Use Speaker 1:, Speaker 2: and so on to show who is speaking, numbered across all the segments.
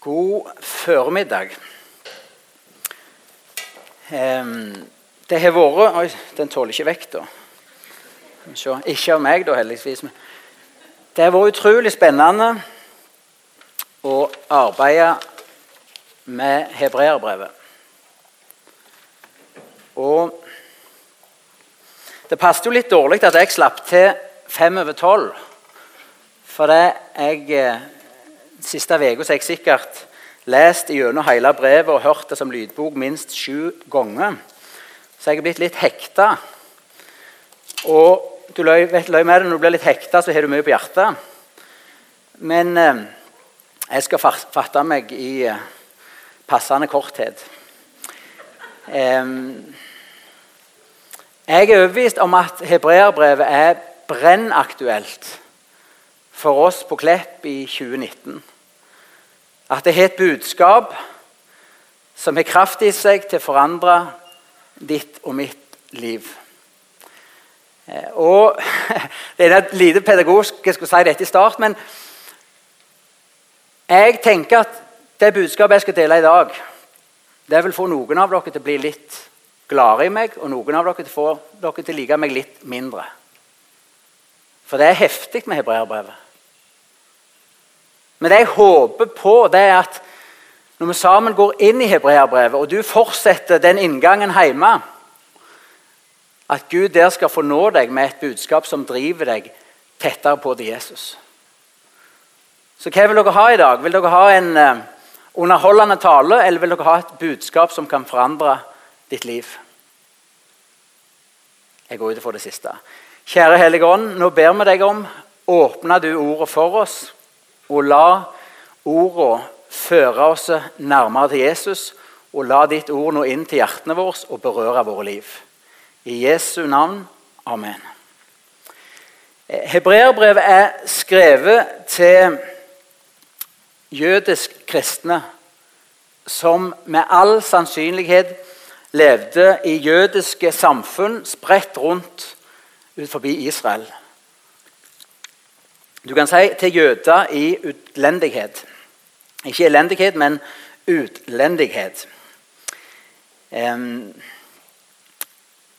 Speaker 1: God formiddag. Det har vært Oi, den tåler ikke vekta. Ikke av meg, da, heldigvis. Det har vært utrolig spennende å arbeide med hebreerbrevet. Og det passet jo litt dårlig at jeg slapp til fem over tolv. For det jeg eh, siste uka har jeg sikkert lest gjennom hele brevet og hørt det som lydbok minst sju ganger. Så jeg er blitt litt hekta. Og du løy, vet, løy med det, Når du blir litt hekta, så har du mye på hjertet. Men eh, jeg skal fatte meg i eh, passende korthet. Eh, jeg er overbevist om at hebreerbrevet er brennaktuelt for oss på Klepp i 2019. At det har et budskap som har kraft i seg til å forandre ditt og mitt liv. Eh, og Det er lite pedagogisk jeg skulle si dette i start, men jeg tenker at det budskapet jeg skal dele i dag, det vil få noen av dere til å bli litt gladere i meg, og noen av dere til å få dere til å like meg litt mindre. For det er heftig med hebreerbrevet. Men det jeg håper på, det er at når vi sammen går inn i hebreerbrevet, og du fortsetter den inngangen hjemme, at Gud der skal få nå deg med et budskap som driver deg tettere på til Jesus. Så hva vil dere ha i dag? Vil dere ha en uh, underholdende tale, eller vil dere ha et budskap som kan forandre ditt liv? Jeg går ut for det siste. Kjære Hellige Ånd, nå ber vi deg om åpne du ordet for oss og la ordene føre oss nærmere til Jesus. Og la ditt ord nå inn til hjertene våre og berøre våre liv. I Jesu navn. Amen. Hebreerbrevet er skrevet til jødisk kristne som med all sannsynlighet levde i jødiske samfunn spredt rundt ut forbi Israel. Du kan si til jøder i utlendighet. Ikke elendighet, men utlendighet.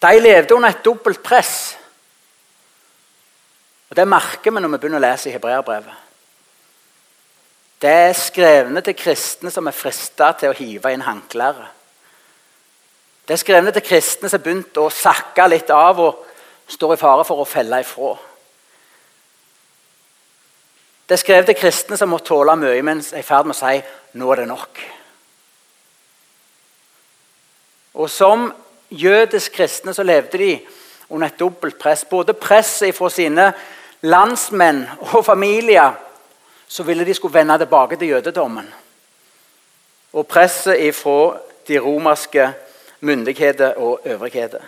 Speaker 1: De levde under et dobbelt press. Og Det merker vi når vi begynner å lese i hebreerbrevet. Det er skrevne til kristne som er frista til å hive inn håndkleet. Det er skrevne til kristne som har begynt å sakke litt av og står i fare for å felle ifra. Det er skrevet til kristne som må tåle mye, mens er i ferd med å si nå er det nok. Og Som jødisk kristne så levde de under et dobbelt press. Både presset fra sine landsmenn og familier så ville de skulle vende tilbake til jødedommen. Og presset fra de romerske myndigheter og øvrigheter.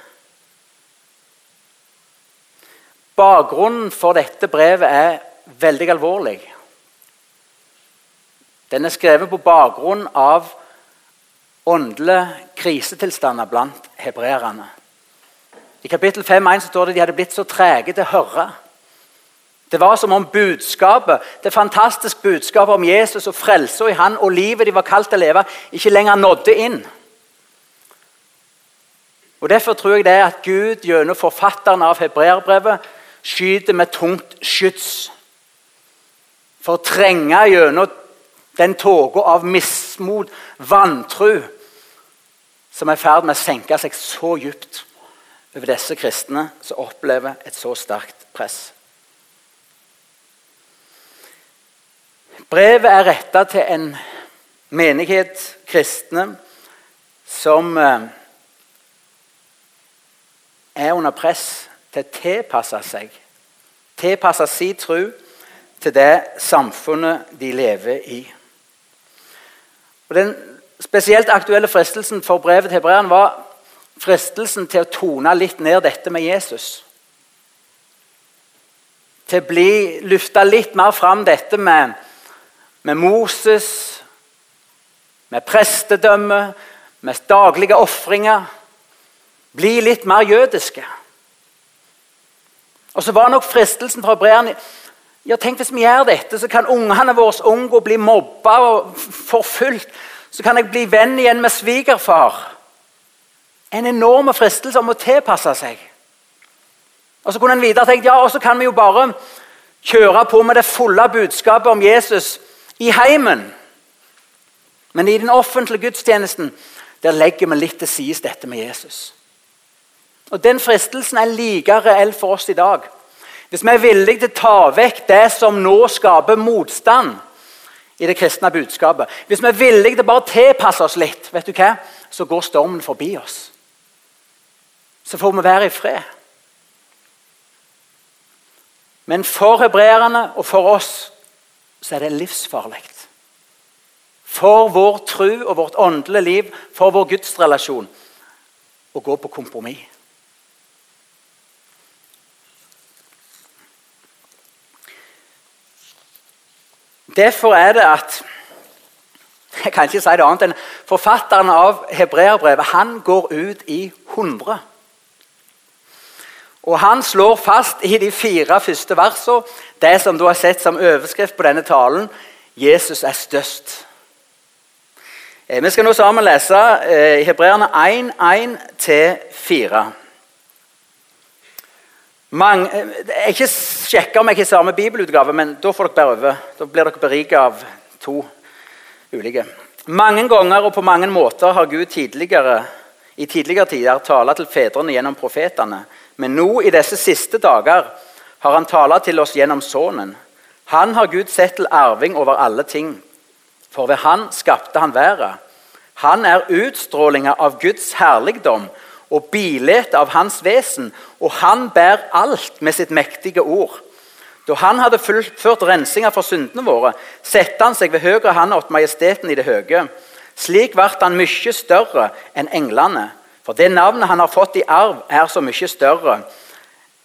Speaker 1: Bakgrunnen for dette brevet er veldig alvorlig. Den er skrevet på bakgrunn av åndelige krisetilstander blant hebreerne. I kapittel 5.1 står det at de hadde blitt så trege til å høre. Det var som om budskapet, det fantastiske budskapet om Jesus og frelsa i han og livet de var kalt til å leve, ikke lenger nådde inn. Og Derfor tror jeg det er at Gud gjennom forfatteren av hebreerbrevet skyter med tungt skyts for å trenge gjennom den tåka av mismot, vantru, som er i ferd med å senke seg så dypt over disse kristne som opplever et så sterkt press. Brevet er retta til en menighet kristne som eh, er under press til å tilpasse seg. Tilpasse sin tro til det samfunnet de lever i. Og Den spesielt aktuelle fristelsen for brevet til hebreerne var fristelsen til å tone litt ned dette med Jesus. Til å bli lufta litt mer fram dette med, med Moses, med prestedømme, med daglige ofringer. Bli litt mer jødiske. Og så var nok fristelsen fra hebreerne Ja, tenk Hvis vi gjør dette, så kan ungene våre unngå å bli mobba og forfulgt. Så kan jeg bli venn igjen med svigerfar. En enorm fristelse om å tilpasse seg. Og så kunne en videre tenkt ja, og så kan vi jo bare kjøre på med det fulle budskapet om Jesus i heimen. Men i den offentlige gudstjenesten der legger vi litt til side dette med Jesus. Og Den fristelsen er like reell for oss i dag. Hvis vi er villige til å ta vekk det som nå skaper motstand i det kristne budskapet, hvis vi er villige til å bare tilpasse oss litt, vet du hva? så går stormen forbi oss. Så får vi være i fred. Men for hebreerne og for oss så er det livsfarlig. For vår tro og vårt åndelige liv, for vår gudsrelasjon, å gå på kompromiss. Derfor er det at jeg kan ikke si det annet enn Forfatteren av hebreerbrevet han går ut i 100. Og Han slår fast i de fire første versene det som du har sett som overskrift på denne talen Jesus er størst. Eh, vi skal nå sammen lese eh, Hebreerne 1, 1-4. Mange, eh, jeg har ikke sjekka om jeg har samme bibelutgave, men da får dere bære over. Da blir dere beriket av to ulike. Mange ganger og på mange måter har Gud tidligere, i tidligere tider talt til fedrene gjennom profetene. Men nå, i disse siste dager, har han talt til oss gjennom Sønnen. Han har Gud sett til arving over alle ting. For ved Han skapte han været. Han er utstrålinga av Guds herligdom og bildet av hans vesen, og han bærer alt med sitt mektige ord. Da han hadde fullført rensinga for syndene våre, satte han seg ved høyre hånd åt majesteten i det høye. Slik ble han mye større enn englene, for det navnet han har fått i arv, er så mye større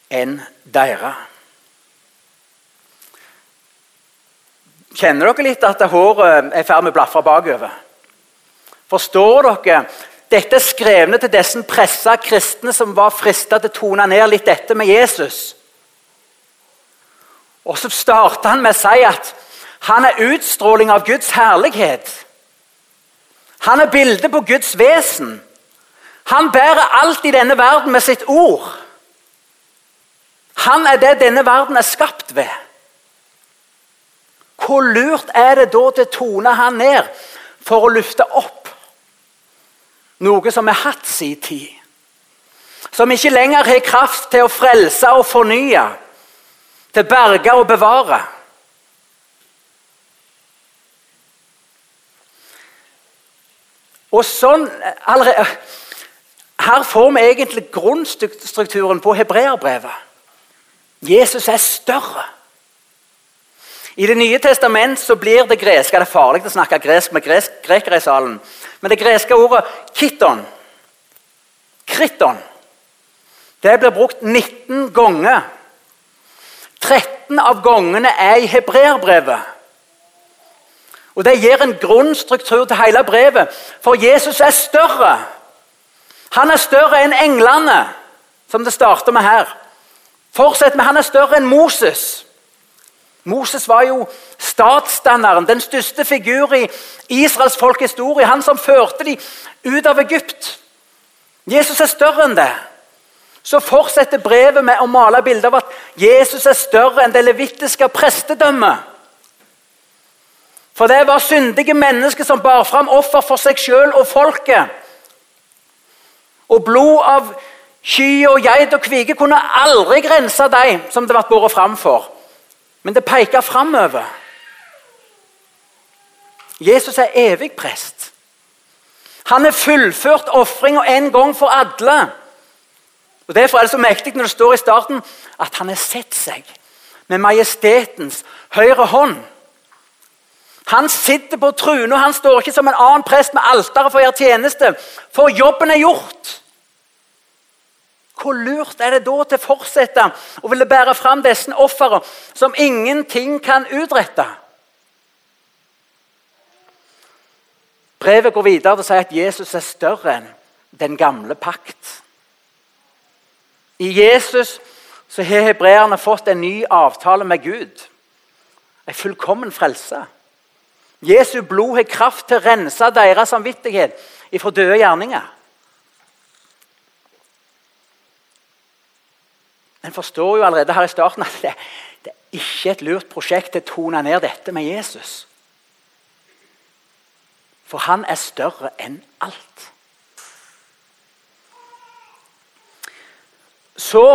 Speaker 1: enn deres. Kjenner dere litt at håret er i ferd med å blafre bakover? Forstår dere dette er skrevne til disse pressa kristne som var frista til å tone ned litt dette med Jesus. Og så starter han med å si at han er utstråling av Guds herlighet. Han er bildet på Guds vesen. Han bærer alt i denne verden med sitt ord. Han er det denne verden er skapt ved. Hvor lurt er det da til å tone han ned for å lufte opp noe som har hatt sin tid. Som ikke lenger har kraft til å frelse og fornye, til berge og bevare. Og sånn, Her får vi egentlig grunnstrukturen på hebreerbrevet. Jesus er større. I Det nye testament så blir det greske Det er farlig å snakke gresk med grekere i salen. Men det greske ordet kitton, kriton, det blir brukt 19 ganger. 13 av gangene er i hebreerbrevet. Og Det gir en grunnstruktur til hele brevet, for Jesus er større. Han er større enn englene, som det starter med her. Fortsett med han er større enn Moses. Moses var jo statsdanneren, den største figur i Israels folkehistorie. Han som førte dem ut av Egypt. Jesus er større enn det. Så fortsetter brevet med å male bilder av at Jesus er større enn det levittiske prestedømmet. For det var syndige mennesker som bar fram offer for seg sjøl og folket. Og blod av ky og geit og kvige kunne aldri grense dem som det ble båret fram for. Men det peker framover. Jesus er evig prest. Han har fullført ofringa en gang for alle. Og Derfor er det så mektig når det står i starten at han har sett seg med majestetens høyre hånd. Han sitter på truen, og han står ikke som en annen prest med alteret for å gjøre tjeneste, for jobben er gjort. Hvor lurt er det da til å fortsette å ville bære fram disse ofrene som ingenting kan utrette? Brevet går videre og sier at Jesus er større enn den gamle pakt. I Jesus så har hebreerne fått en ny avtale med Gud. En fullkommen frelse. Jesu blod har kraft til å rense deres samvittighet ifra døde gjerninger. En forstår jo allerede her i starten at det, det er ikke et lurt prosjekt til å tone ned dette med Jesus. For han er større enn alt. Så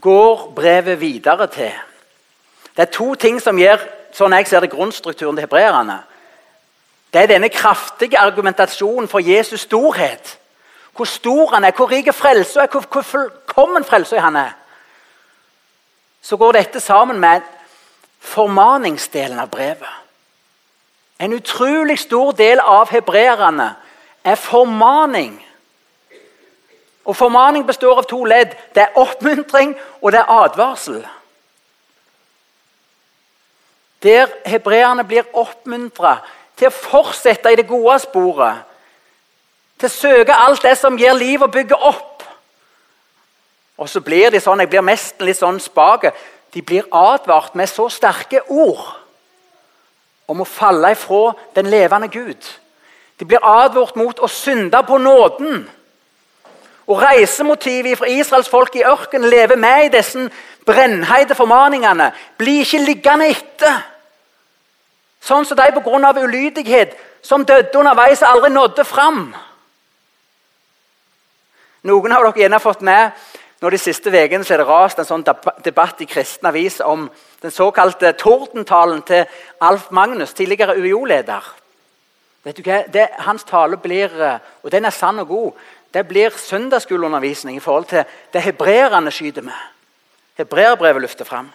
Speaker 1: går brevet videre til Det er to ting som gir sånn jeg ser det, grunnstrukturen til hebreerne. Det er denne kraftige argumentasjonen for Jesus storhet hvor stor han er, hvor rik frelsa er, hvor, hvor fullkommen frelsa han er. Så går dette sammen med formaningsdelen av brevet. En utrolig stor del av hebreerne er formaning. Og Formaning består av to ledd. Det er oppmuntring og det er advarsel. Der hebreerne blir oppmuntra til å fortsette i det gode sporet, til å søke alt det som gir liv og bygger opp. Og så blir de sånn, Jeg blir nesten litt sånn spake. De blir advart med så sterke ord om å falle ifra den levende Gud. De blir advart mot å synde på nåden. Og Reisemotivet fra Israels folk i ørkenen lever med i disse brennheite formaningene. Bli ikke liggende etter. Sånn som de pga. ulydighet som døde underveis aldri nådde fram. Noen av dere gjerne fått med nå de siste ukene er det rast en sånn debatt i Kristen Avis om den såkalte tordentalen til Alf Magnus, tidligere UiO-leder. Vet du hva? Det, hans tale blir, eh, og den er sann og god, det blir søndagsskoleundervisning i forhold til det hebreerne skyter med. Hebreerbrevet løfter fram.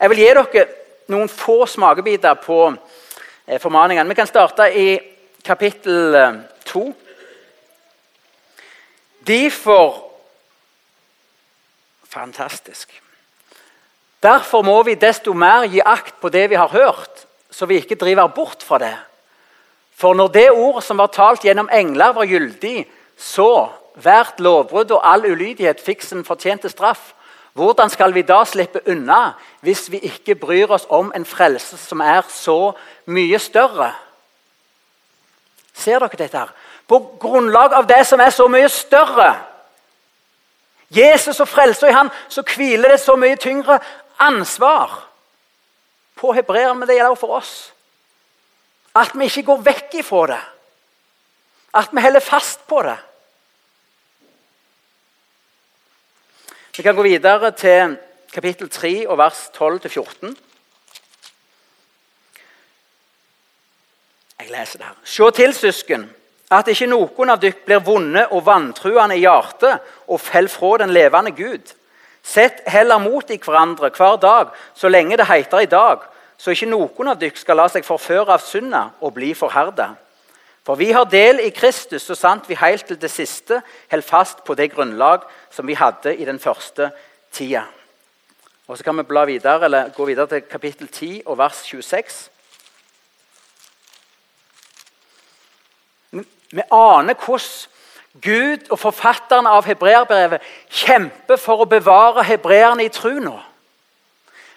Speaker 1: Jeg vil gi dere noen få smakebiter på eh, formaningene. Vi kan starte i kapittel eh, to. Derfor Fantastisk. Derfor må vi desto mer gi akt på det vi har hørt, så vi ikke driver bort fra det. For når det ord som var talt gjennom engler, var gyldig, så hvert lovbrudd og all ulydighet fikk sin fortjente straff. Hvordan skal vi da slippe unna hvis vi ikke bryr oss om en frelse som er så mye større? Ser dere dette? her? På grunnlag av det som er så mye større Jesus og frelser i han, så hviler det så mye tyngre ansvar på hebreerne, men det gjelder også for oss. At vi ikke går vekk ifra det. At vi holder fast på det. Vi kan gå videre til kapittel 3 og vers 12-14. Jeg leser det her. Se til, søsken at ikke noen av dere blir vonde og vantruende i hjertet og faller fra den levende Gud. Sett heller mot dere hverandre hver dag, så lenge det heter i dag, så ikke noen av dere skal la seg forføre av synda og bli forherda. For vi har del i Kristus, så sant vi helt til det siste holder fast på det grunnlag som vi hadde i den første tida. Og Så kan vi bla videre, eller gå videre til kapittel 10 og vers 26. Vi aner hvordan Gud og forfatterne av hebreerbrevet kjemper for å bevare hebreerne i tru nå.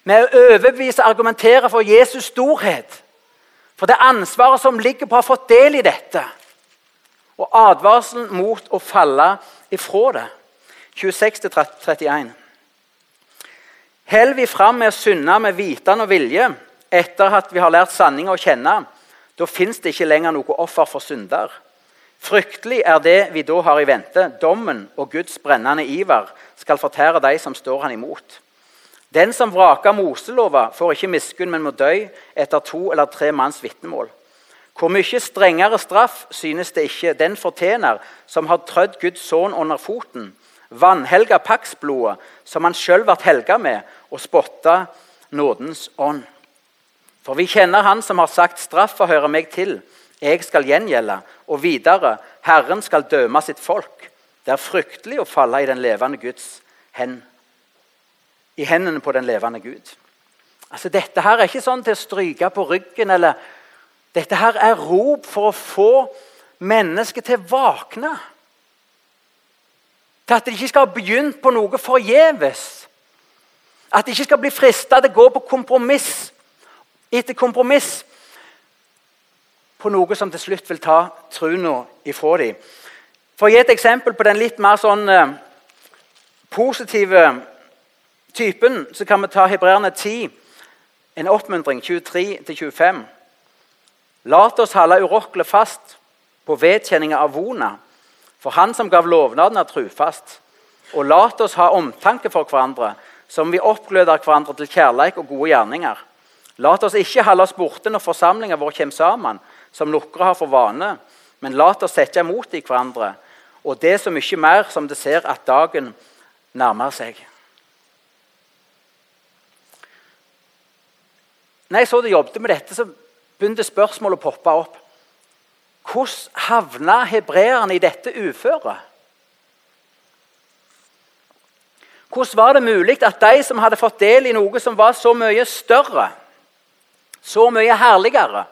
Speaker 1: Med å overbevise og argumentere for Jesus' storhet. For det ansvaret som ligger på å ha fått del i dette. Og advarselen mot å falle ifra det. 26-31. Hell vi fram med å synde med vitende og vilje etter at vi har lært sanninga å kjenne. Da fins det ikke lenger noe offer for synder. Fryktelig er det vi da har i vente. Dommen og Guds brennende iver skal fortære de som står han imot. Den som vraker Moselova, får ikke miskunn, men må dø etter to eller tre manns vitnemål. Hvor mye strengere straff synes det ikke den fortjener som har trødd Guds sønn under foten, vanhelga paksblodet som han sjøl ble helga med, og spotta nådens ånd. For vi kjenner Han som har sagt 'straffa hører meg til', jeg skal gjengjelde. Og videre Herren skal døme sitt folk. Det er fryktelig å falle i den levende Guds hen. I hendene på den levende Gud. Altså, Dette her er ikke sånn til å stryke på ryggen. eller Dette her er rop for å få mennesket til å våkne. Til at de ikke skal ha begynt på noe forgjeves. At de ikke skal bli frista til å gå på kompromiss etter kompromiss på noe som til slutt vil ta trua ifra dem. For å gi et eksempel på den litt mer sånn eh, positive typen, så kan vi ta Hebreerne 10, en oppmuntring 23-25. Lat oss holde urokkelig fast på vedkjenninga av vona, for Han som gav lovnaden, er trufast. Og lat oss ha omtanke for hverandre, som vi oppgløder hverandre til kjærleik og gode gjerninger. Lat oss ikke holde oss borte når forsamlinga vår kommer sammen, som noen har for vane, men lat oss sette imot i hverandre, og det så mye mer som det ser at dagen nærmer seg. Når jeg så det jobbet med dette, så begynte spørsmålet å poppe opp. Hvordan havna hebreerne i dette uføret? Hvordan var det mulig at de som hadde fått del i noe som var så mye større, så mye herligere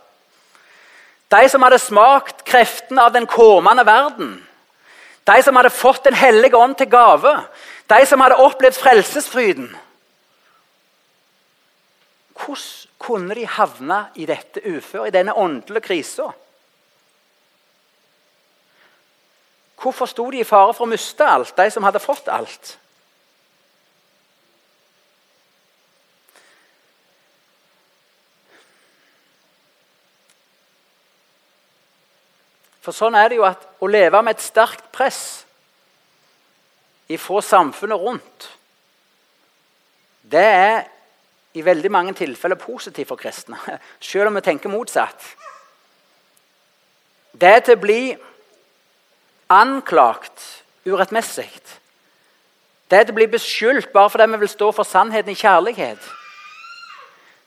Speaker 1: De som hadde smakt kreftene av den kommende verden, de som hadde fått Den hellige ånd til gave, de som hadde opplevd frelsesfryden Hvordan kunne de havne i dette uføret, i denne åndelige krisa? Hvorfor sto de i fare for å miste alt, de som hadde fått alt? For sånn er det jo at å leve med et sterkt press ifra samfunnet rundt, det er i veldig mange tilfeller positivt for kristne, selv om vi tenker motsatt. Det er til å bli anklagt urettmessig. Det er til å bli beskyldt bare fordi vi vil stå for sannheten i kjærlighet.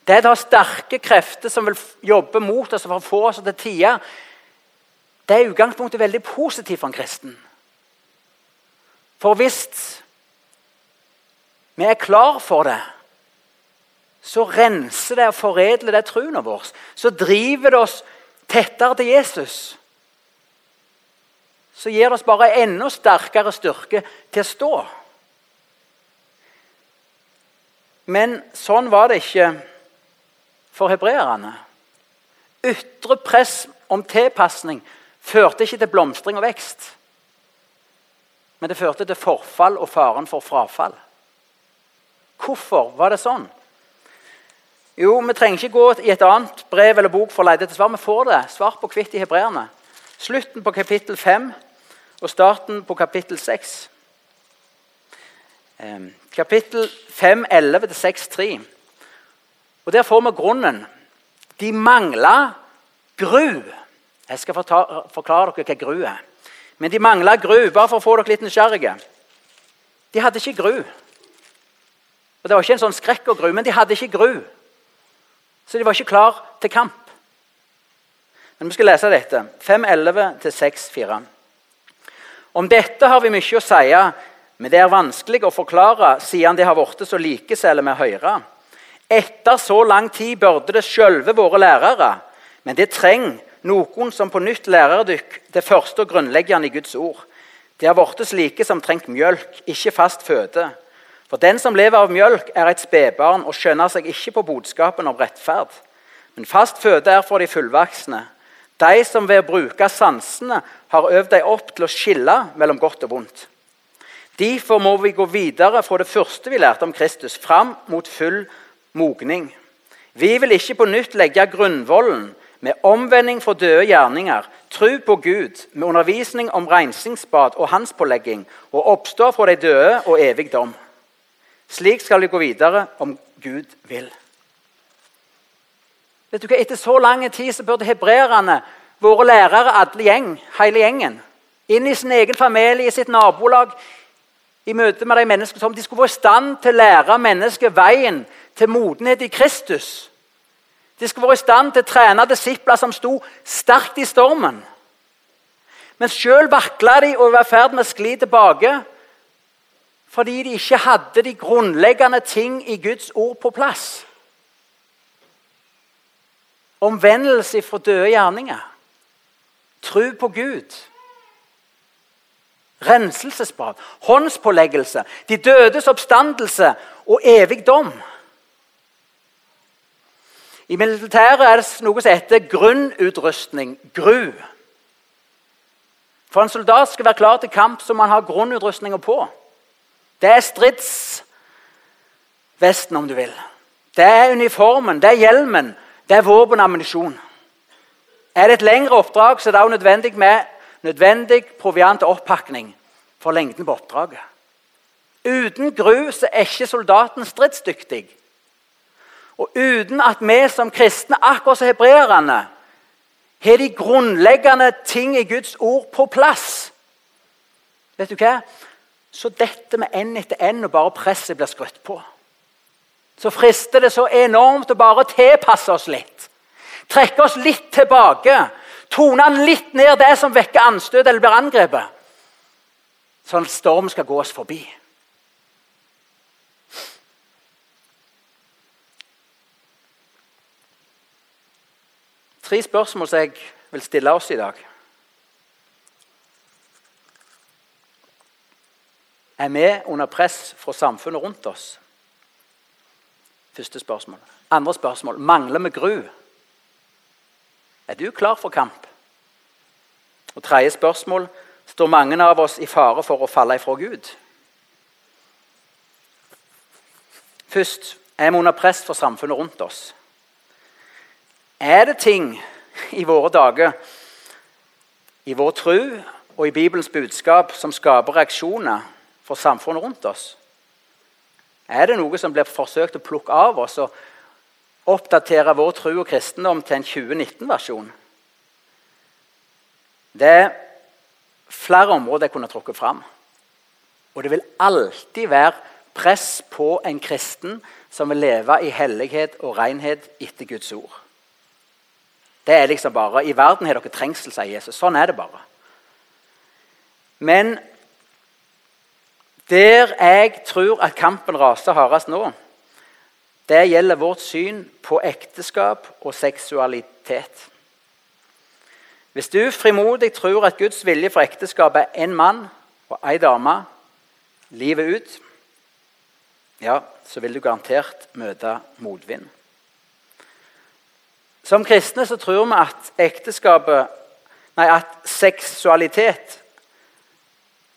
Speaker 1: Det er til å ha sterke krefter som vil jobbe mot oss for å få oss til tider det er i utgangspunktet veldig positivt for en kristen. For hvis vi er klar for det, så renser det og foredler det troen vår. Så driver det oss tettere til Jesus. Så gir det oss bare enda sterkere styrke til å stå. Men sånn var det ikke for hebreerne. Ytre press om tilpasning førte ikke til blomstring og vekst. Men det førte til forfall og faren for frafall. Hvorfor var det sånn? Jo, Vi trenger ikke gå i et annet brev eller bok for å lete etter svar. Vi får det svart på hvitt i hebreerne. Slutten på kapittel 5 og starten på kapittel 6. Kapittel 5, 11-6-3. Og Der får vi grunnen. De mangla gru. Jeg skal forklare dere hva gru er. Men de mangla gru, bare for å få dere litt nysgjerrige. De hadde ikke gru. Og Det var ikke en sånn skrekk og gru, men de hadde ikke gru. Så de var ikke klar til kamp. Men vi skal lese dette. 5.11-6.4. Om dette har vi mye å si, men det er vanskelig å forklare siden det har blitt så likeselle med Høyre. Etter så lang tid burde det sjølve våre lærere, men det trenger noen som på nytt lærer dykk det første og grunnleggende i Guds ord. De har blitt slike som trengt mjølk, ikke fast føde. For den som lever av mjølk, er et spedbarn og skjønner seg ikke på budskapen om rettferd. Men fast føde er for de fullvoksne. De som ved å bruke sansene har øvd deg opp til å skille mellom godt og vondt. Derfor må vi gå videre fra det første vi lærte om Kristus, fram mot full mogning. Vi vil ikke på nytt legge grunnvollen med omvending for døde gjerninger, tro på Gud, med undervisning om rensingsbad og hanspålegging, og oppstå fra de døde og evig dom. Slik skal vi gå videre om Gud vil. Vet du hva? Etter så lang tid så burde hebreerne, våre lærere, alle gjeng, hele gjengen, inn i sin egen familie, i sitt nabolag, i møte med de menneskene som de skulle få i stand til å lære mennesket veien til modenhet i Kristus. De skulle være i stand til å trene disipler som sto sterkt i stormen. Men sjøl vakla de og var i ferd med å skli tilbake fordi de ikke hadde de grunnleggende ting i Guds ord på plass. Omvendelse fra døde gjerninger. Tro på Gud. renselsesbad, håndspåleggelse, de dødes oppstandelse og evig dom. I militæret er det noe som heter grunnutrustning, GRU. For en soldat skal være klar til kamp, som man han ha grunnutrustninga på. Det er stridsvesten, om du vil. Det er uniformen, det er hjelmen, det er våpen og ammunisjon. Er det et lengre oppdrag, så er det også nødvendig med nødvendig proviant og oppakning for lengden på oppdraget. Uten gru så er ikke soldaten stridsdyktig. Og uten at vi som kristne, akkurat som hebreerne, har de grunnleggende ting i Guds ord på plass Vet du hva? Så detter vi én etter én, og bare presset blir skrutt på. Så frister det så enormt å bare tilpasse oss litt. Trekke oss litt tilbake. Tone litt ned det som vekker anstøt eller blir angrepet. Sånn at storm skal gå oss forbi. Tre spørsmål som jeg vil stille oss i dag. Er vi under press fra samfunnet rundt oss? Første spørsmål. Andre spørsmål. Mangler vi gru? Er du klar for kamp? Og Tredje spørsmål. Står mange av oss i fare for å falle ifra Gud? Først er vi under press fra samfunnet rundt oss. Er det ting i våre dager, i vår tro og i Bibelens budskap som skaper reaksjoner for samfunnet rundt oss? Er det noe som blir forsøkt å plukke av oss og oppdatere vår tro og kristendom til en 2019-versjon? Det er flere områder jeg kunne trukket fram. Og det vil alltid være press på en kristen som vil leve i hellighet og renhet etter Guds ord. Det er liksom bare, I verden har dere trengsel, sier Jesus. Sånn er det bare. Men der jeg tror at kampen raser hardest nå, det gjelder vårt syn på ekteskap og seksualitet. Hvis du frimodig tror at Guds vilje for ekteskap er én mann og ei dame livet ut, ja, så vil du garantert møte motvind. Som kristne så tror vi at ekteskapet Nei, at seksualitet,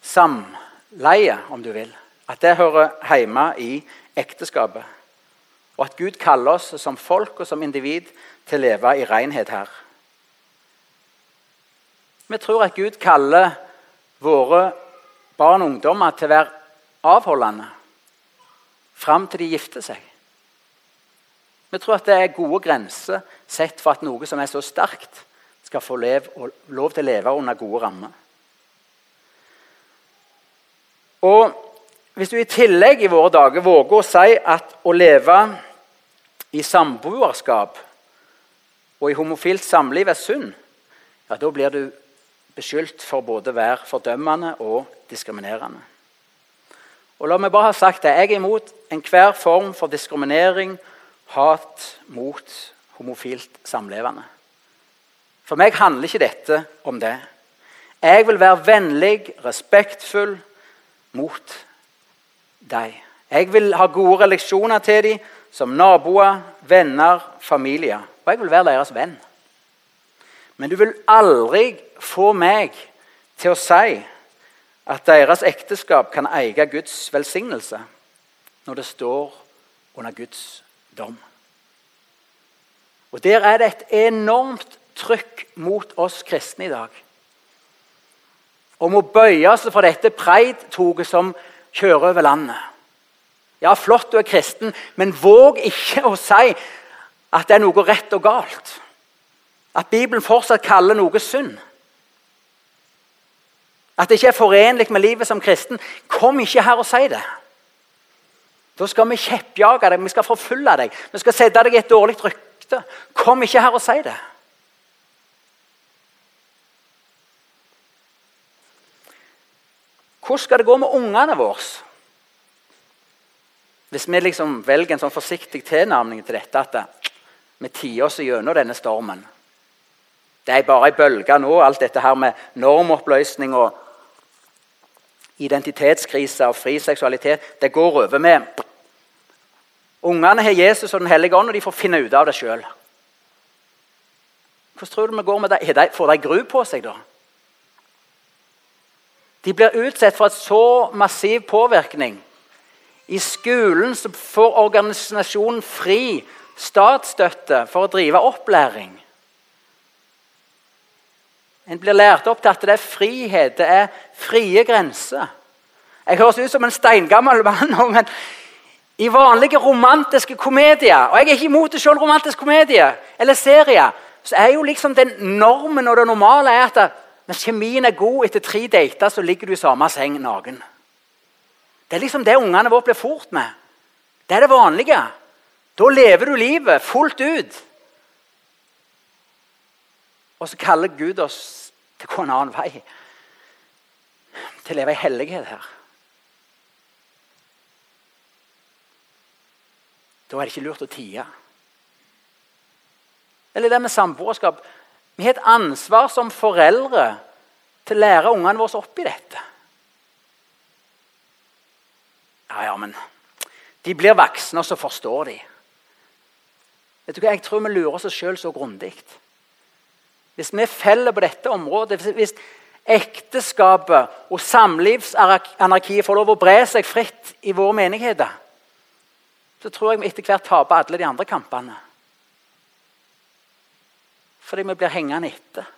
Speaker 1: samleie, om du vil, at det hører hjemme i ekteskapet. Og at Gud kaller oss som folk og som individ til å leve i renhet her. Vi tror at Gud kaller våre barn og ungdommer til å være avholdende fram til de gifter seg. Vi tror at det er gode grenser sett for at noe som er så sterkt, skal få lov til å leve under gode rammer. Og Hvis du i tillegg i våre dager våger å si at å leve i samboerskap og i homofilt samliv er synd, ja, da blir du beskyldt for både å være fordømmende og diskriminerende. Og la meg bare ha sagt det, Jeg er imot enhver form for diskriminering hat mot homofilt samlevende. For meg handler ikke dette om det. Jeg vil være vennlig, respektfull mot deg. Jeg vil ha gode relasjoner til dem som naboer, venner, familie. Og jeg vil være deres venn. Men du vil aldri få meg til å si at deres ekteskap kan eie Guds velsignelse når det står under Guds dom. Og Der er det et enormt trykk mot oss kristne i dag. Om å bøye seg for dette preidtoget som kjører over landet. Ja, flott du er kristen, men våg ikke å si at det er noe rett og galt. At Bibelen fortsatt kaller noe synd. At det ikke er forenlig med livet som kristen. Kom ikke her og si det. Da skal vi kjeppjage deg, vi skal forfølge deg, vi skal sette deg i et dårlig rykte. Kom ikke her og si det. Hvordan skal det gå med ungene våre? Hvis vi liksom velger en sånn forsiktig tilnærming til dette at vi tier oss gjennom denne stormen Det er bare ei bølge nå, alt dette her med normoppløsning og identitetskrise og fri seksualitet. Det går over med Ungene har Jesus og Den hellige ånd, og de får finne ut av det sjøl. Hvordan tror du vi går med det? Får de gru på seg, da? De blir utsatt for et så massiv påvirkning. I skolen får organisasjonen fri statsstøtte for å drive opplæring. En blir lært opp til at det er frihet, det er frie grenser. Jeg høres ut som en steingammel mann, men i vanlige romantiske komedier Og jeg er ikke imot det selv, romantisk komedie eller serie. Så er jo liksom den normen og det normale er at når kjemien er god etter tre dater, så ligger du i samme seng naken. Det er liksom det ungene våre blir fort med. Det er det vanlige. Da lever du livet fullt ut. Og så kaller Gud oss til å gå en annen vei. Til å leve i hellighet her. Da er det ikke lurt å tie. Eller det med samboerskap. Vi har et ansvar som foreldre til å lære ungene våre opp i dette. Ja, ja, men de blir voksne, og så forstår de. Vet du hva, Jeg tror vi lurer oss sjøl så grundig. Hvis vi feller på dette området, hvis ekteskapet og samlivsanarkiet får lov å bre seg fritt i våre menigheter, så tror jeg vi etter hvert taper alle de andre kampene. Fordi vi blir hengende etter.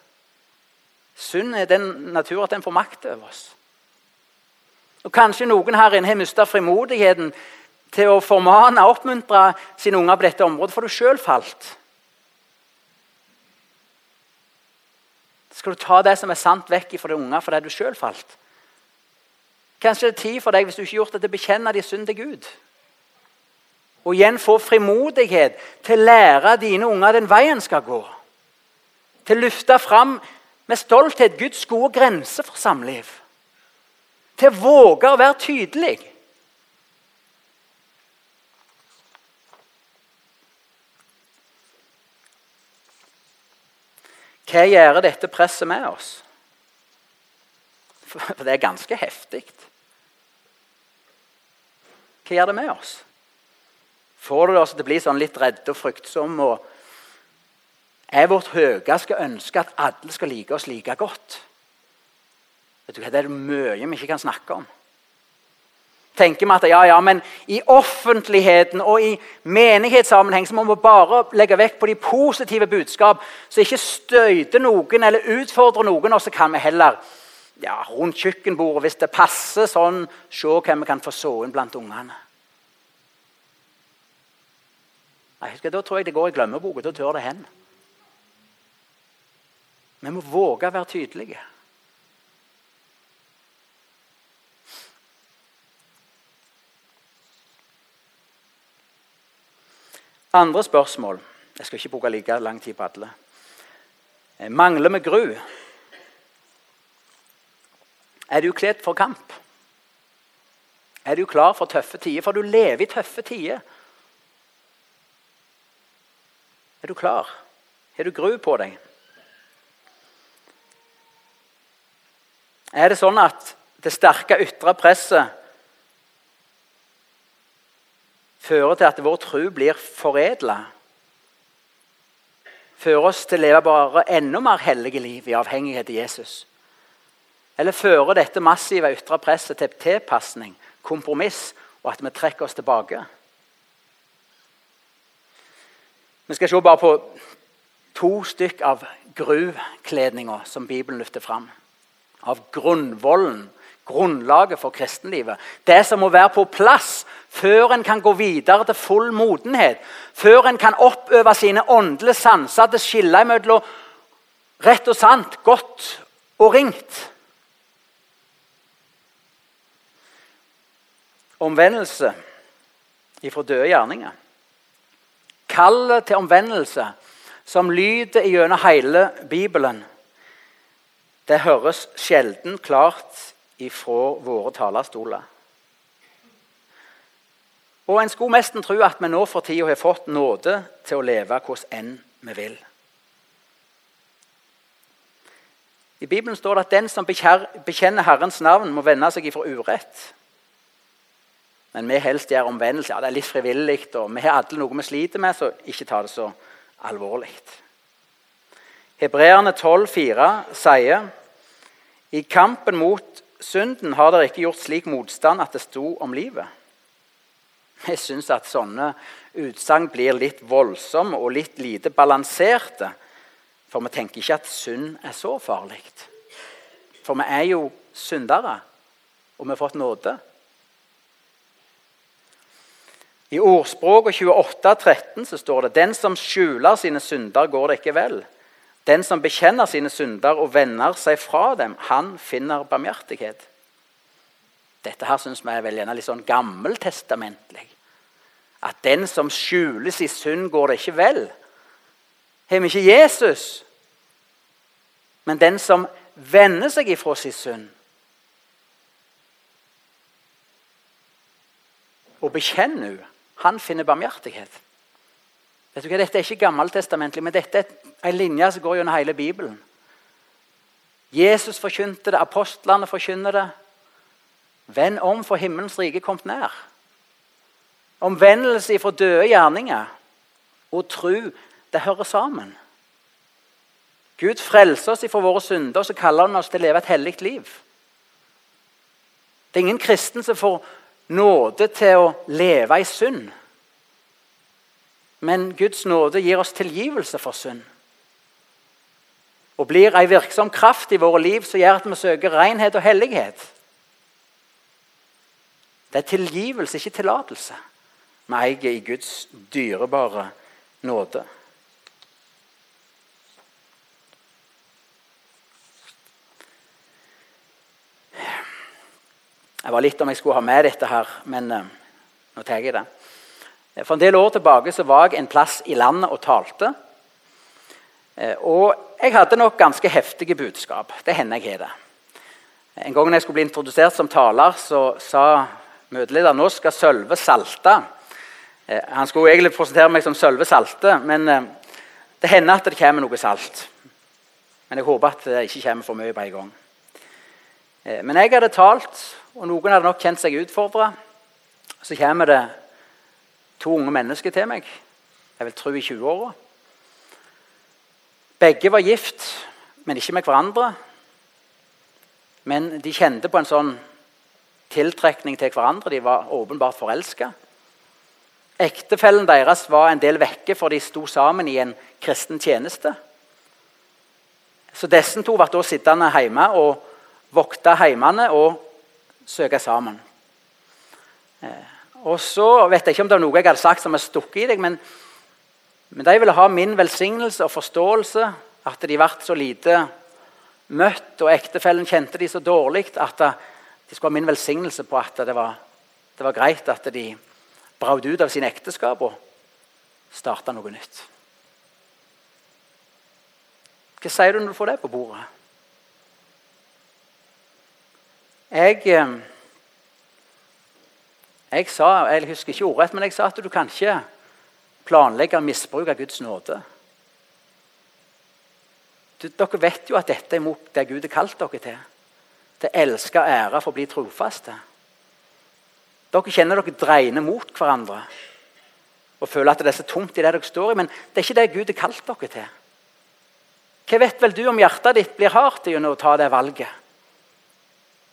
Speaker 1: Synd er den natur at den får makt over oss. Og Kanskje noen her inne har mista frimodigheten til å formane og oppmuntre sine unger på dette området, for du sjøl falt. Skal du ta det som er sant, vekk fra de unge fordi du sjøl falt? Kanskje det er tid for deg hvis du ikke gjort det, til å bekjenne din synd til Gud. Og igjen få frimodighet til å lære dine unger den veien skal gå. Til å løfte fram med stolthet Guds gode grense for samliv. Til å våge å være tydelig. Hva gjør dette presset med oss? For det er ganske heftig. Hva gjør det med oss? Får det oss til å bli sånn litt redde og fryktsomme? og Er vårt høyeste ønske at alle skal like oss like godt? Vet du hva, Det er mye vi ikke kan snakke om tenker vi at ja, ja, men i offentligheten og i menighetssammenheng så må vi bare legge vekt på de positive budskap, så ikke støyter noen eller utfordrer noen. Og så kan vi heller ja, rundt kjøkkenbordet, hvis det passer sånn, se hvem vi kan få så inn blant ungene. Da tror jeg det går i glemmeboka. Da tør det hen. Vi må våge å være tydelige. Andre spørsmål. Jeg skal ikke bruke like lang tid på alle. Eh, mangler vi gru? Er du kledd for kamp? Er du klar for tøffe tider? For du lever i tøffe tider. Er du klar? Har du gru på deg? Er det sånn at det sterke ytre presset fører til at vår tro blir foredla. Fører oss til å leve bare enda mer hellige liv i avhengighet til Jesus. Eller fører dette massive ytre presset til tilpasning, kompromiss, og at vi trekker oss tilbake? Vi skal se bare på to stykk av gruvkledninga som Bibelen løfter fram. Av grunnvollen, grunnlaget for kristenlivet. Det som må være på plass før en kan gå videre til full modenhet, før en kan oppøve sine åndelige sanser til å skille mellom rett og sant, godt og ringt. Omvendelse ifra døde gjerninger. Kallet til omvendelse som lyder gjennom hele Bibelen, det høres sjelden klart ifra våre talerstoler. Og en skulle nesten tro at vi nå for tida har fått nåde til å leve hvordan enn vi vil. I Bibelen står det at den som bekjenner Herrens navn, må vende seg ifra urett. Men vi helst gjør omvendelse. Ja, det er litt frivillig, og vi har alle noe vi sliter med, så ikke ta det så alvorlig. Hebreerne 12,4 sier i kampen mot synden har dere ikke gjort slik motstand at det sto om livet. Jeg syns at sånne utsagn blir litt voldsomme og litt lite balanserte. For vi tenker ikke at synd er så farlig. For vi er jo syndere, og vi har fått nåde. I ordspråket 28,13 så står det den som skjuler sine synder, går det ikke vel. Den som bekjenner sine synder og vender seg fra dem, han finner barmhjertighet. Dette her syns vi er vel gjerne litt sånn gammeltestamentlig. At den som skjules i synd, går det ikke vel. Har vi ikke Jesus? Men den som vender seg ifra sin synd og bekjenner henne, han finner barmhjertighet. Vet du hva, Dette er ikke gammeltestamentlig, men dette er en linje som går gjennom hele Bibelen. Jesus forkynte det, apostlene forkynner det. Vend om, for himmelens rike kom nær. Omvendelse fra døde gjerninger og tro, det hører sammen. Gud frelser oss fra våre synder, så kaller han oss til å leve et hellig liv. Det er ingen kristen som får nåde til å leve i synd. Men Guds nåde gir oss tilgivelse for synd. Og blir ei virksom kraft i våre liv som gjør at vi søker renhet og hellighet. Det er tilgivelse, ikke tillatelse, vi eier i Guds dyrebare nåde. Jeg var litt om jeg skulle ha med dette her, men uh, nå tar jeg det. For en del år tilbake så var jeg en plass i landet og talte. Uh, og jeg hadde nok ganske heftige budskap. Det hender jeg har det. En gang jeg skulle bli introdusert som taler, så sa møtelederen nå skal Sølve salte. Uh, han skulle egentlig presentere meg som Sølve salte, men det hender at det kommer noe salt. Men jeg håper at det ikke kommer for mye på en gang. Men jeg hadde talt og noen hadde nok kjent seg utfordra. Så kommer det to unge mennesker til meg, jeg vil tro i 20-åra. Begge var gift, men ikke med hverandre. Men de kjente på en sånn tiltrekning til hverandre. De var åpenbart forelska. Ektefellen deres var en del vekke, for de sto sammen i en kristen tjeneste. Så disse to ble da sittende hjemme og vokta heimene og søke sammen. Eh, og så vet jeg ikke om det er noe jeg hadde sagt som har stukket i deg, men, men de ville ha min velsignelse og forståelse. At de ble så lite møtt, og ektefellen kjente de så dårlig at de skulle ha min velsignelse på at det var, det var greit at de brøt ut av sine ekteskap og starta noe nytt. Hva sier du når du får det på bordet? Jeg, eh, jeg sa, jeg husker ikke ordrett, men jeg sa at du kan ikke planlegge misbruk av Guds nåde. Du, dere vet jo at dette er mot det Gud har kalt dere til. Til elske og ære for å bli trofaste. Dere kjenner dere dreiner mot hverandre og føler at det er så tomt i det dere står i, men det er ikke det Gud har kalt dere til. Hva vet vel du om hjertet ditt blir hardt gjennom å ta det valget?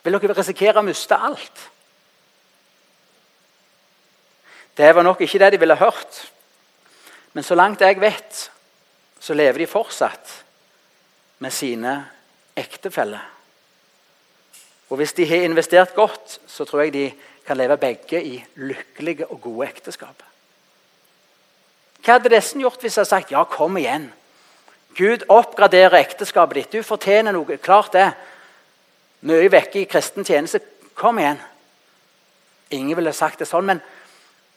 Speaker 1: vil dere risikere å miste alt. Det var nok ikke det de ville hørt. Men så langt jeg vet, så lever de fortsatt med sine ektefeller. Og hvis de har investert godt, så tror jeg de kan leve begge i lykkelige og gode ekteskap. Hva hadde disse gjort hvis jeg hadde sagt ja, kom igjen? Gud oppgraderer ekteskapet ditt. Du fortjener noe. Klart det mye vekke i kristen tjeneste. Kom igjen. Ingen ville sagt det sånn, men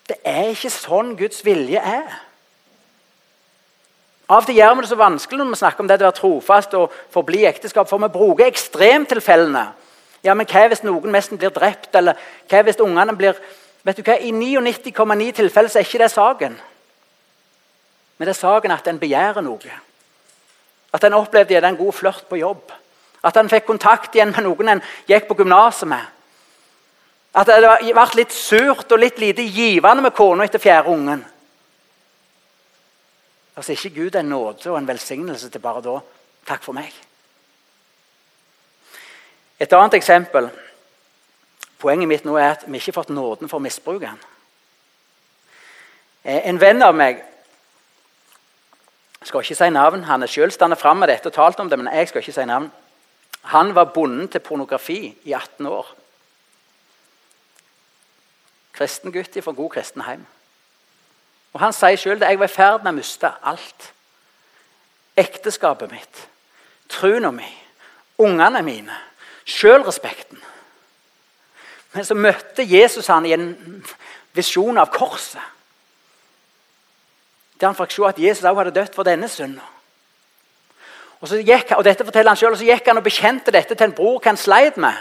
Speaker 1: det er ikke sånn Guds vilje er. Av og til gjør vi det så vanskelig når vi snakker om det å være trofast og forbli ekteskap, for vi bruker ekstremtilfellene. Ja, men Hva hvis noen nesten blir drept, eller hva hvis ungene blir Vet du hva, I 99,9 tilfeller så er ikke det saken. Men det er saken at en begjærer noe. At en opplevde en god flørt på jobb. At en fikk kontakt igjen med noen en gikk på gymnaset med. At det har vært litt surt og litt lite givende med kona etter fjerde ungen. Altså ikke Gud en nåde og en velsignelse til bare da takk for meg. Et annet eksempel. Poenget mitt nå er at vi ikke har fått nåden for å misbruke den. Eh, en venn av meg skal ikke si navn, Han er selv stått fram med dette og talt om det, men jeg skal ikke si navn. Han var bonden til pornografi i 18 år. Kristen gutt fra god kristen hjem. Og Han sier selv at jeg var i ferd med å miste alt. Ekteskapet mitt, troen min, ungene mine, sjølrespekten. Men så møtte Jesus han i en visjon av korset. Der han fikk se at Jesus også hadde dødd for denne synda. Og, og dette forteller han selv, og så gikk han og bekjente dette til en bror han sleit med.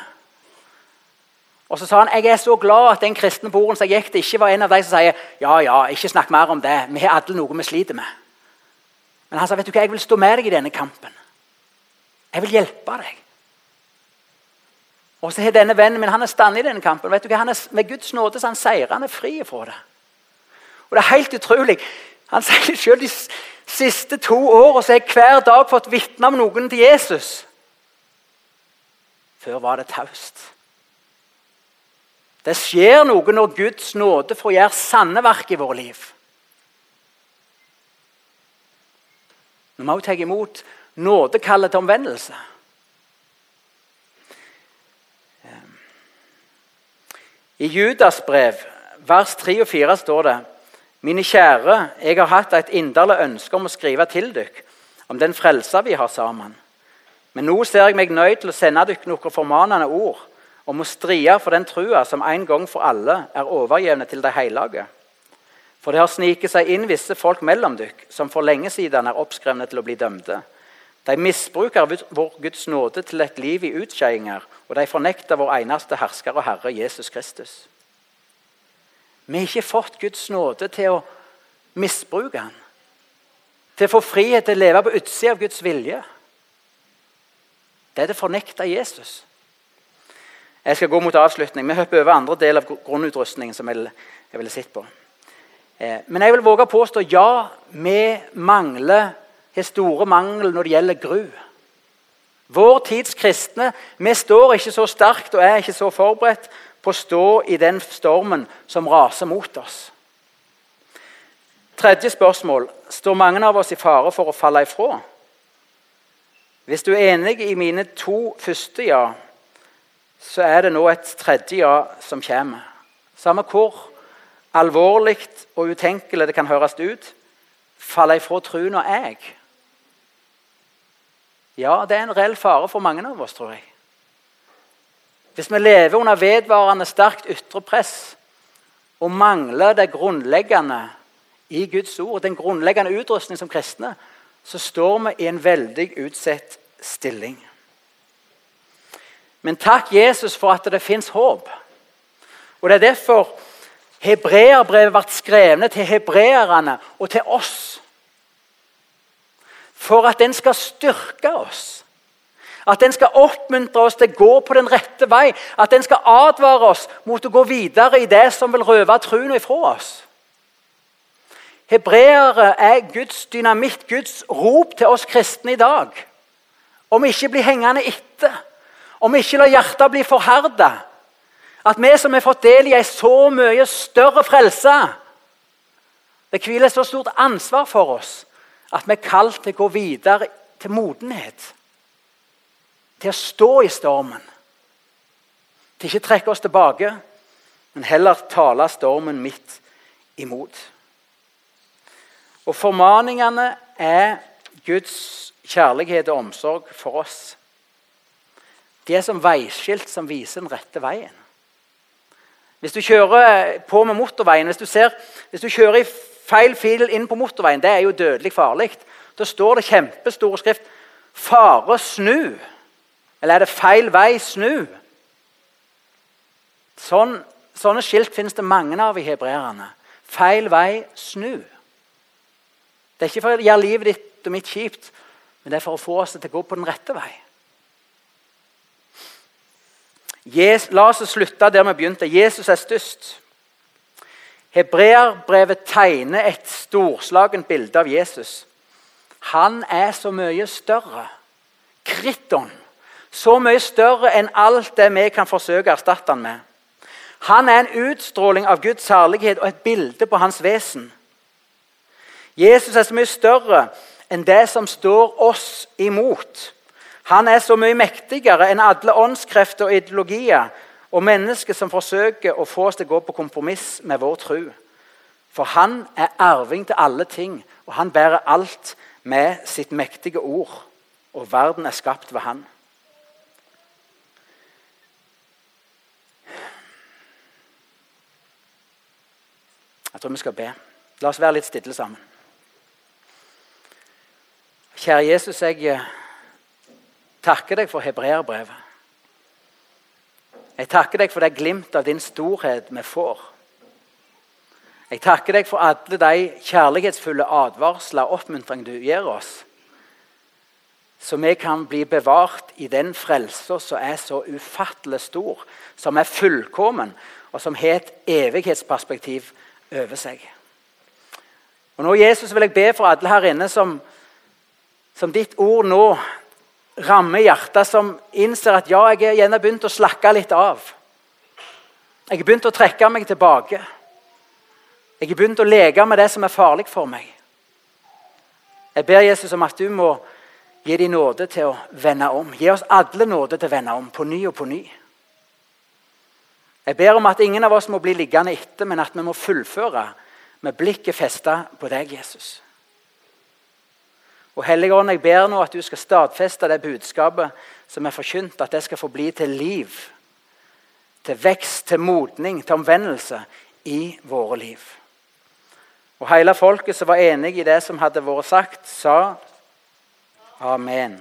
Speaker 1: Og så sa han jeg er så glad at den kristne broren som gikk det, ikke var en av de som sier ja, ja, ikke snakk mer om det. Vi har alle noe vi sliter med. Men han sa vet du hva, jeg vil stå med deg i denne kampen. Jeg vil hjelpe deg. Og så har denne vennen min han er stand i denne kampen. vet du hva, han er, Med Guds nåde så han seirer. Han er fri fra det. Og det er helt utrolig. Han sier selv de siste to årene har jeg hver dag fått vitne om noen til Jesus. Før var det taust. Det skjer noe når Guds nåde får gjøre sanne verk i våre liv. Vi må også ta imot nådekallet til omvendelse. I Judas brev, vers 3 og 4, står det mine kjære, jeg har hatt et inderlig ønske om å skrive til dere om den frelsa vi har sammen. Men nå ser jeg meg nøyd til å sende dere noen formanende ord om å stride for den trua som en gang for alle er overgjevne til de hellige. For det har sniket seg inn visse folk mellom dere som for lenge siden er oppskrevne til å bli dømte. De misbruker vår Guds nåde til et liv i utskeiinger, og de fornekter vår eneste hersker og Herre Jesus Kristus. Vi har ikke fått Guds nåde til å misbruke Han. Til å få frihet til å leve på utsida av Guds vilje. Det er det fornekta Jesus. Jeg skal gå mot avslutning. Vi hopper over andre del av grunnutrustningen. som jeg, jeg ville sett på. Eh, men jeg vil våge å påstå ja, vi mangler har store mangel når det gjelder gru. Vår tids kristne vi står ikke så sterkt og er ikke så forberedt på å stå i den stormen som raser mot oss. Tredje spørsmål står mange av oss i fare for å falle ifra. Hvis du er enig i mine to første ja, så er det nå et tredje ja som kommer. Samme hvor alvorlig og utenkelig det kan høres ut, faller ifra troen og jeg. Ja, det er en reell fare for mange av oss, tror jeg. Hvis vi lever under vedvarende sterkt ytre press og mangler det grunnleggende i Guds ord, den grunnleggende utrustning som kristne, så står vi i en veldig utsatt stilling. Men takk Jesus for at det fins håp. Og Det er derfor hebreerbrevet ble skrevet til hebreerne og til oss. For at den skal styrke oss at den skal oppmuntre oss til å gå på den rette vei. At den skal advare oss mot å gå videre i det som vil røve troen ifra oss. Hebreere er Guds dynamitt, Guds rop til oss kristne i dag. Om vi ikke blir hengende etter, om vi ikke lar hjertet bli forherda. At vi som har fått del i ei så mye større frelse Det hviler så stort ansvar for oss at vi er kalt til å gå videre til modenhet til å stå i stormen. Til ikke trekke oss tilbake, men heller tale stormen midt imot. Og Formaningene er Guds kjærlighet og omsorg for oss. De er som veiskilt som viser den rette veien. Hvis du kjører på med motorveien, hvis du, ser, hvis du kjører i feil fil inn på motorveien, det er jo dødelig farlig. Da står det kjempestore skrift 'Fare snu'. Eller er det feil vei? Snu. Sånn, sånne skilt finnes det mange av i hebreerne. Feil vei, snu. Det er ikke for å gjøre livet ditt og mitt kjipt, men det er for å få oss til å gå på den rette vei. La oss slutte der vi begynte. Jesus er størst. Hebreerbrevet tegner et storslagent bilde av Jesus. Han er så mye større. Kriton. Så mye større enn alt det vi kan forsøke å erstatte han med. Han er en utstråling av Guds herlighet og et bilde på hans vesen. Jesus er så mye større enn det som står oss imot. Han er så mye mektigere enn alle åndskrefter og ideologier og mennesker som forsøker å få oss til å gå på kompromiss med vår tro. For han er arving til alle ting, og han bærer alt med sitt mektige ord. Og verden er skapt ved han. Jeg tror vi skal be. La oss være litt stille sammen. Kjære Jesus, jeg eh, takker deg for hebreerbrevet. Jeg takker deg for det glimt av din storhet vi får. Jeg takker deg for alle de kjærlighetsfulle advarsler og oppmuntring du gir oss. Så vi kan bli bevart i den frelsa som er så ufattelig stor, som er fullkommen, og som har et evighetsperspektiv over seg. Og nå, Jesus, vil jeg be for alle her inne som, som ditt ord nå rammer hjertet, som innser at ja, jeg har gjerne begynt å slakke litt av. Jeg har begynt å trekke meg tilbake. Jeg har begynt å leke med det som er farlig for meg. Jeg ber Jesus om at du må gi dem nåde til å vende om. Gi oss alle nåde til å vende om, på ny og på ny. Jeg ber om at ingen av oss må bli liggende etter, men at vi må fullføre med blikket festa på deg, Jesus. Og Hellige Ånd, jeg ber nå at du skal stadfeste det budskapet som er forkynt, at det skal få bli til liv, til vekst, til modning, til omvendelse i våre liv. Og Hele folket som var enig i det som hadde vært sagt, sa amen.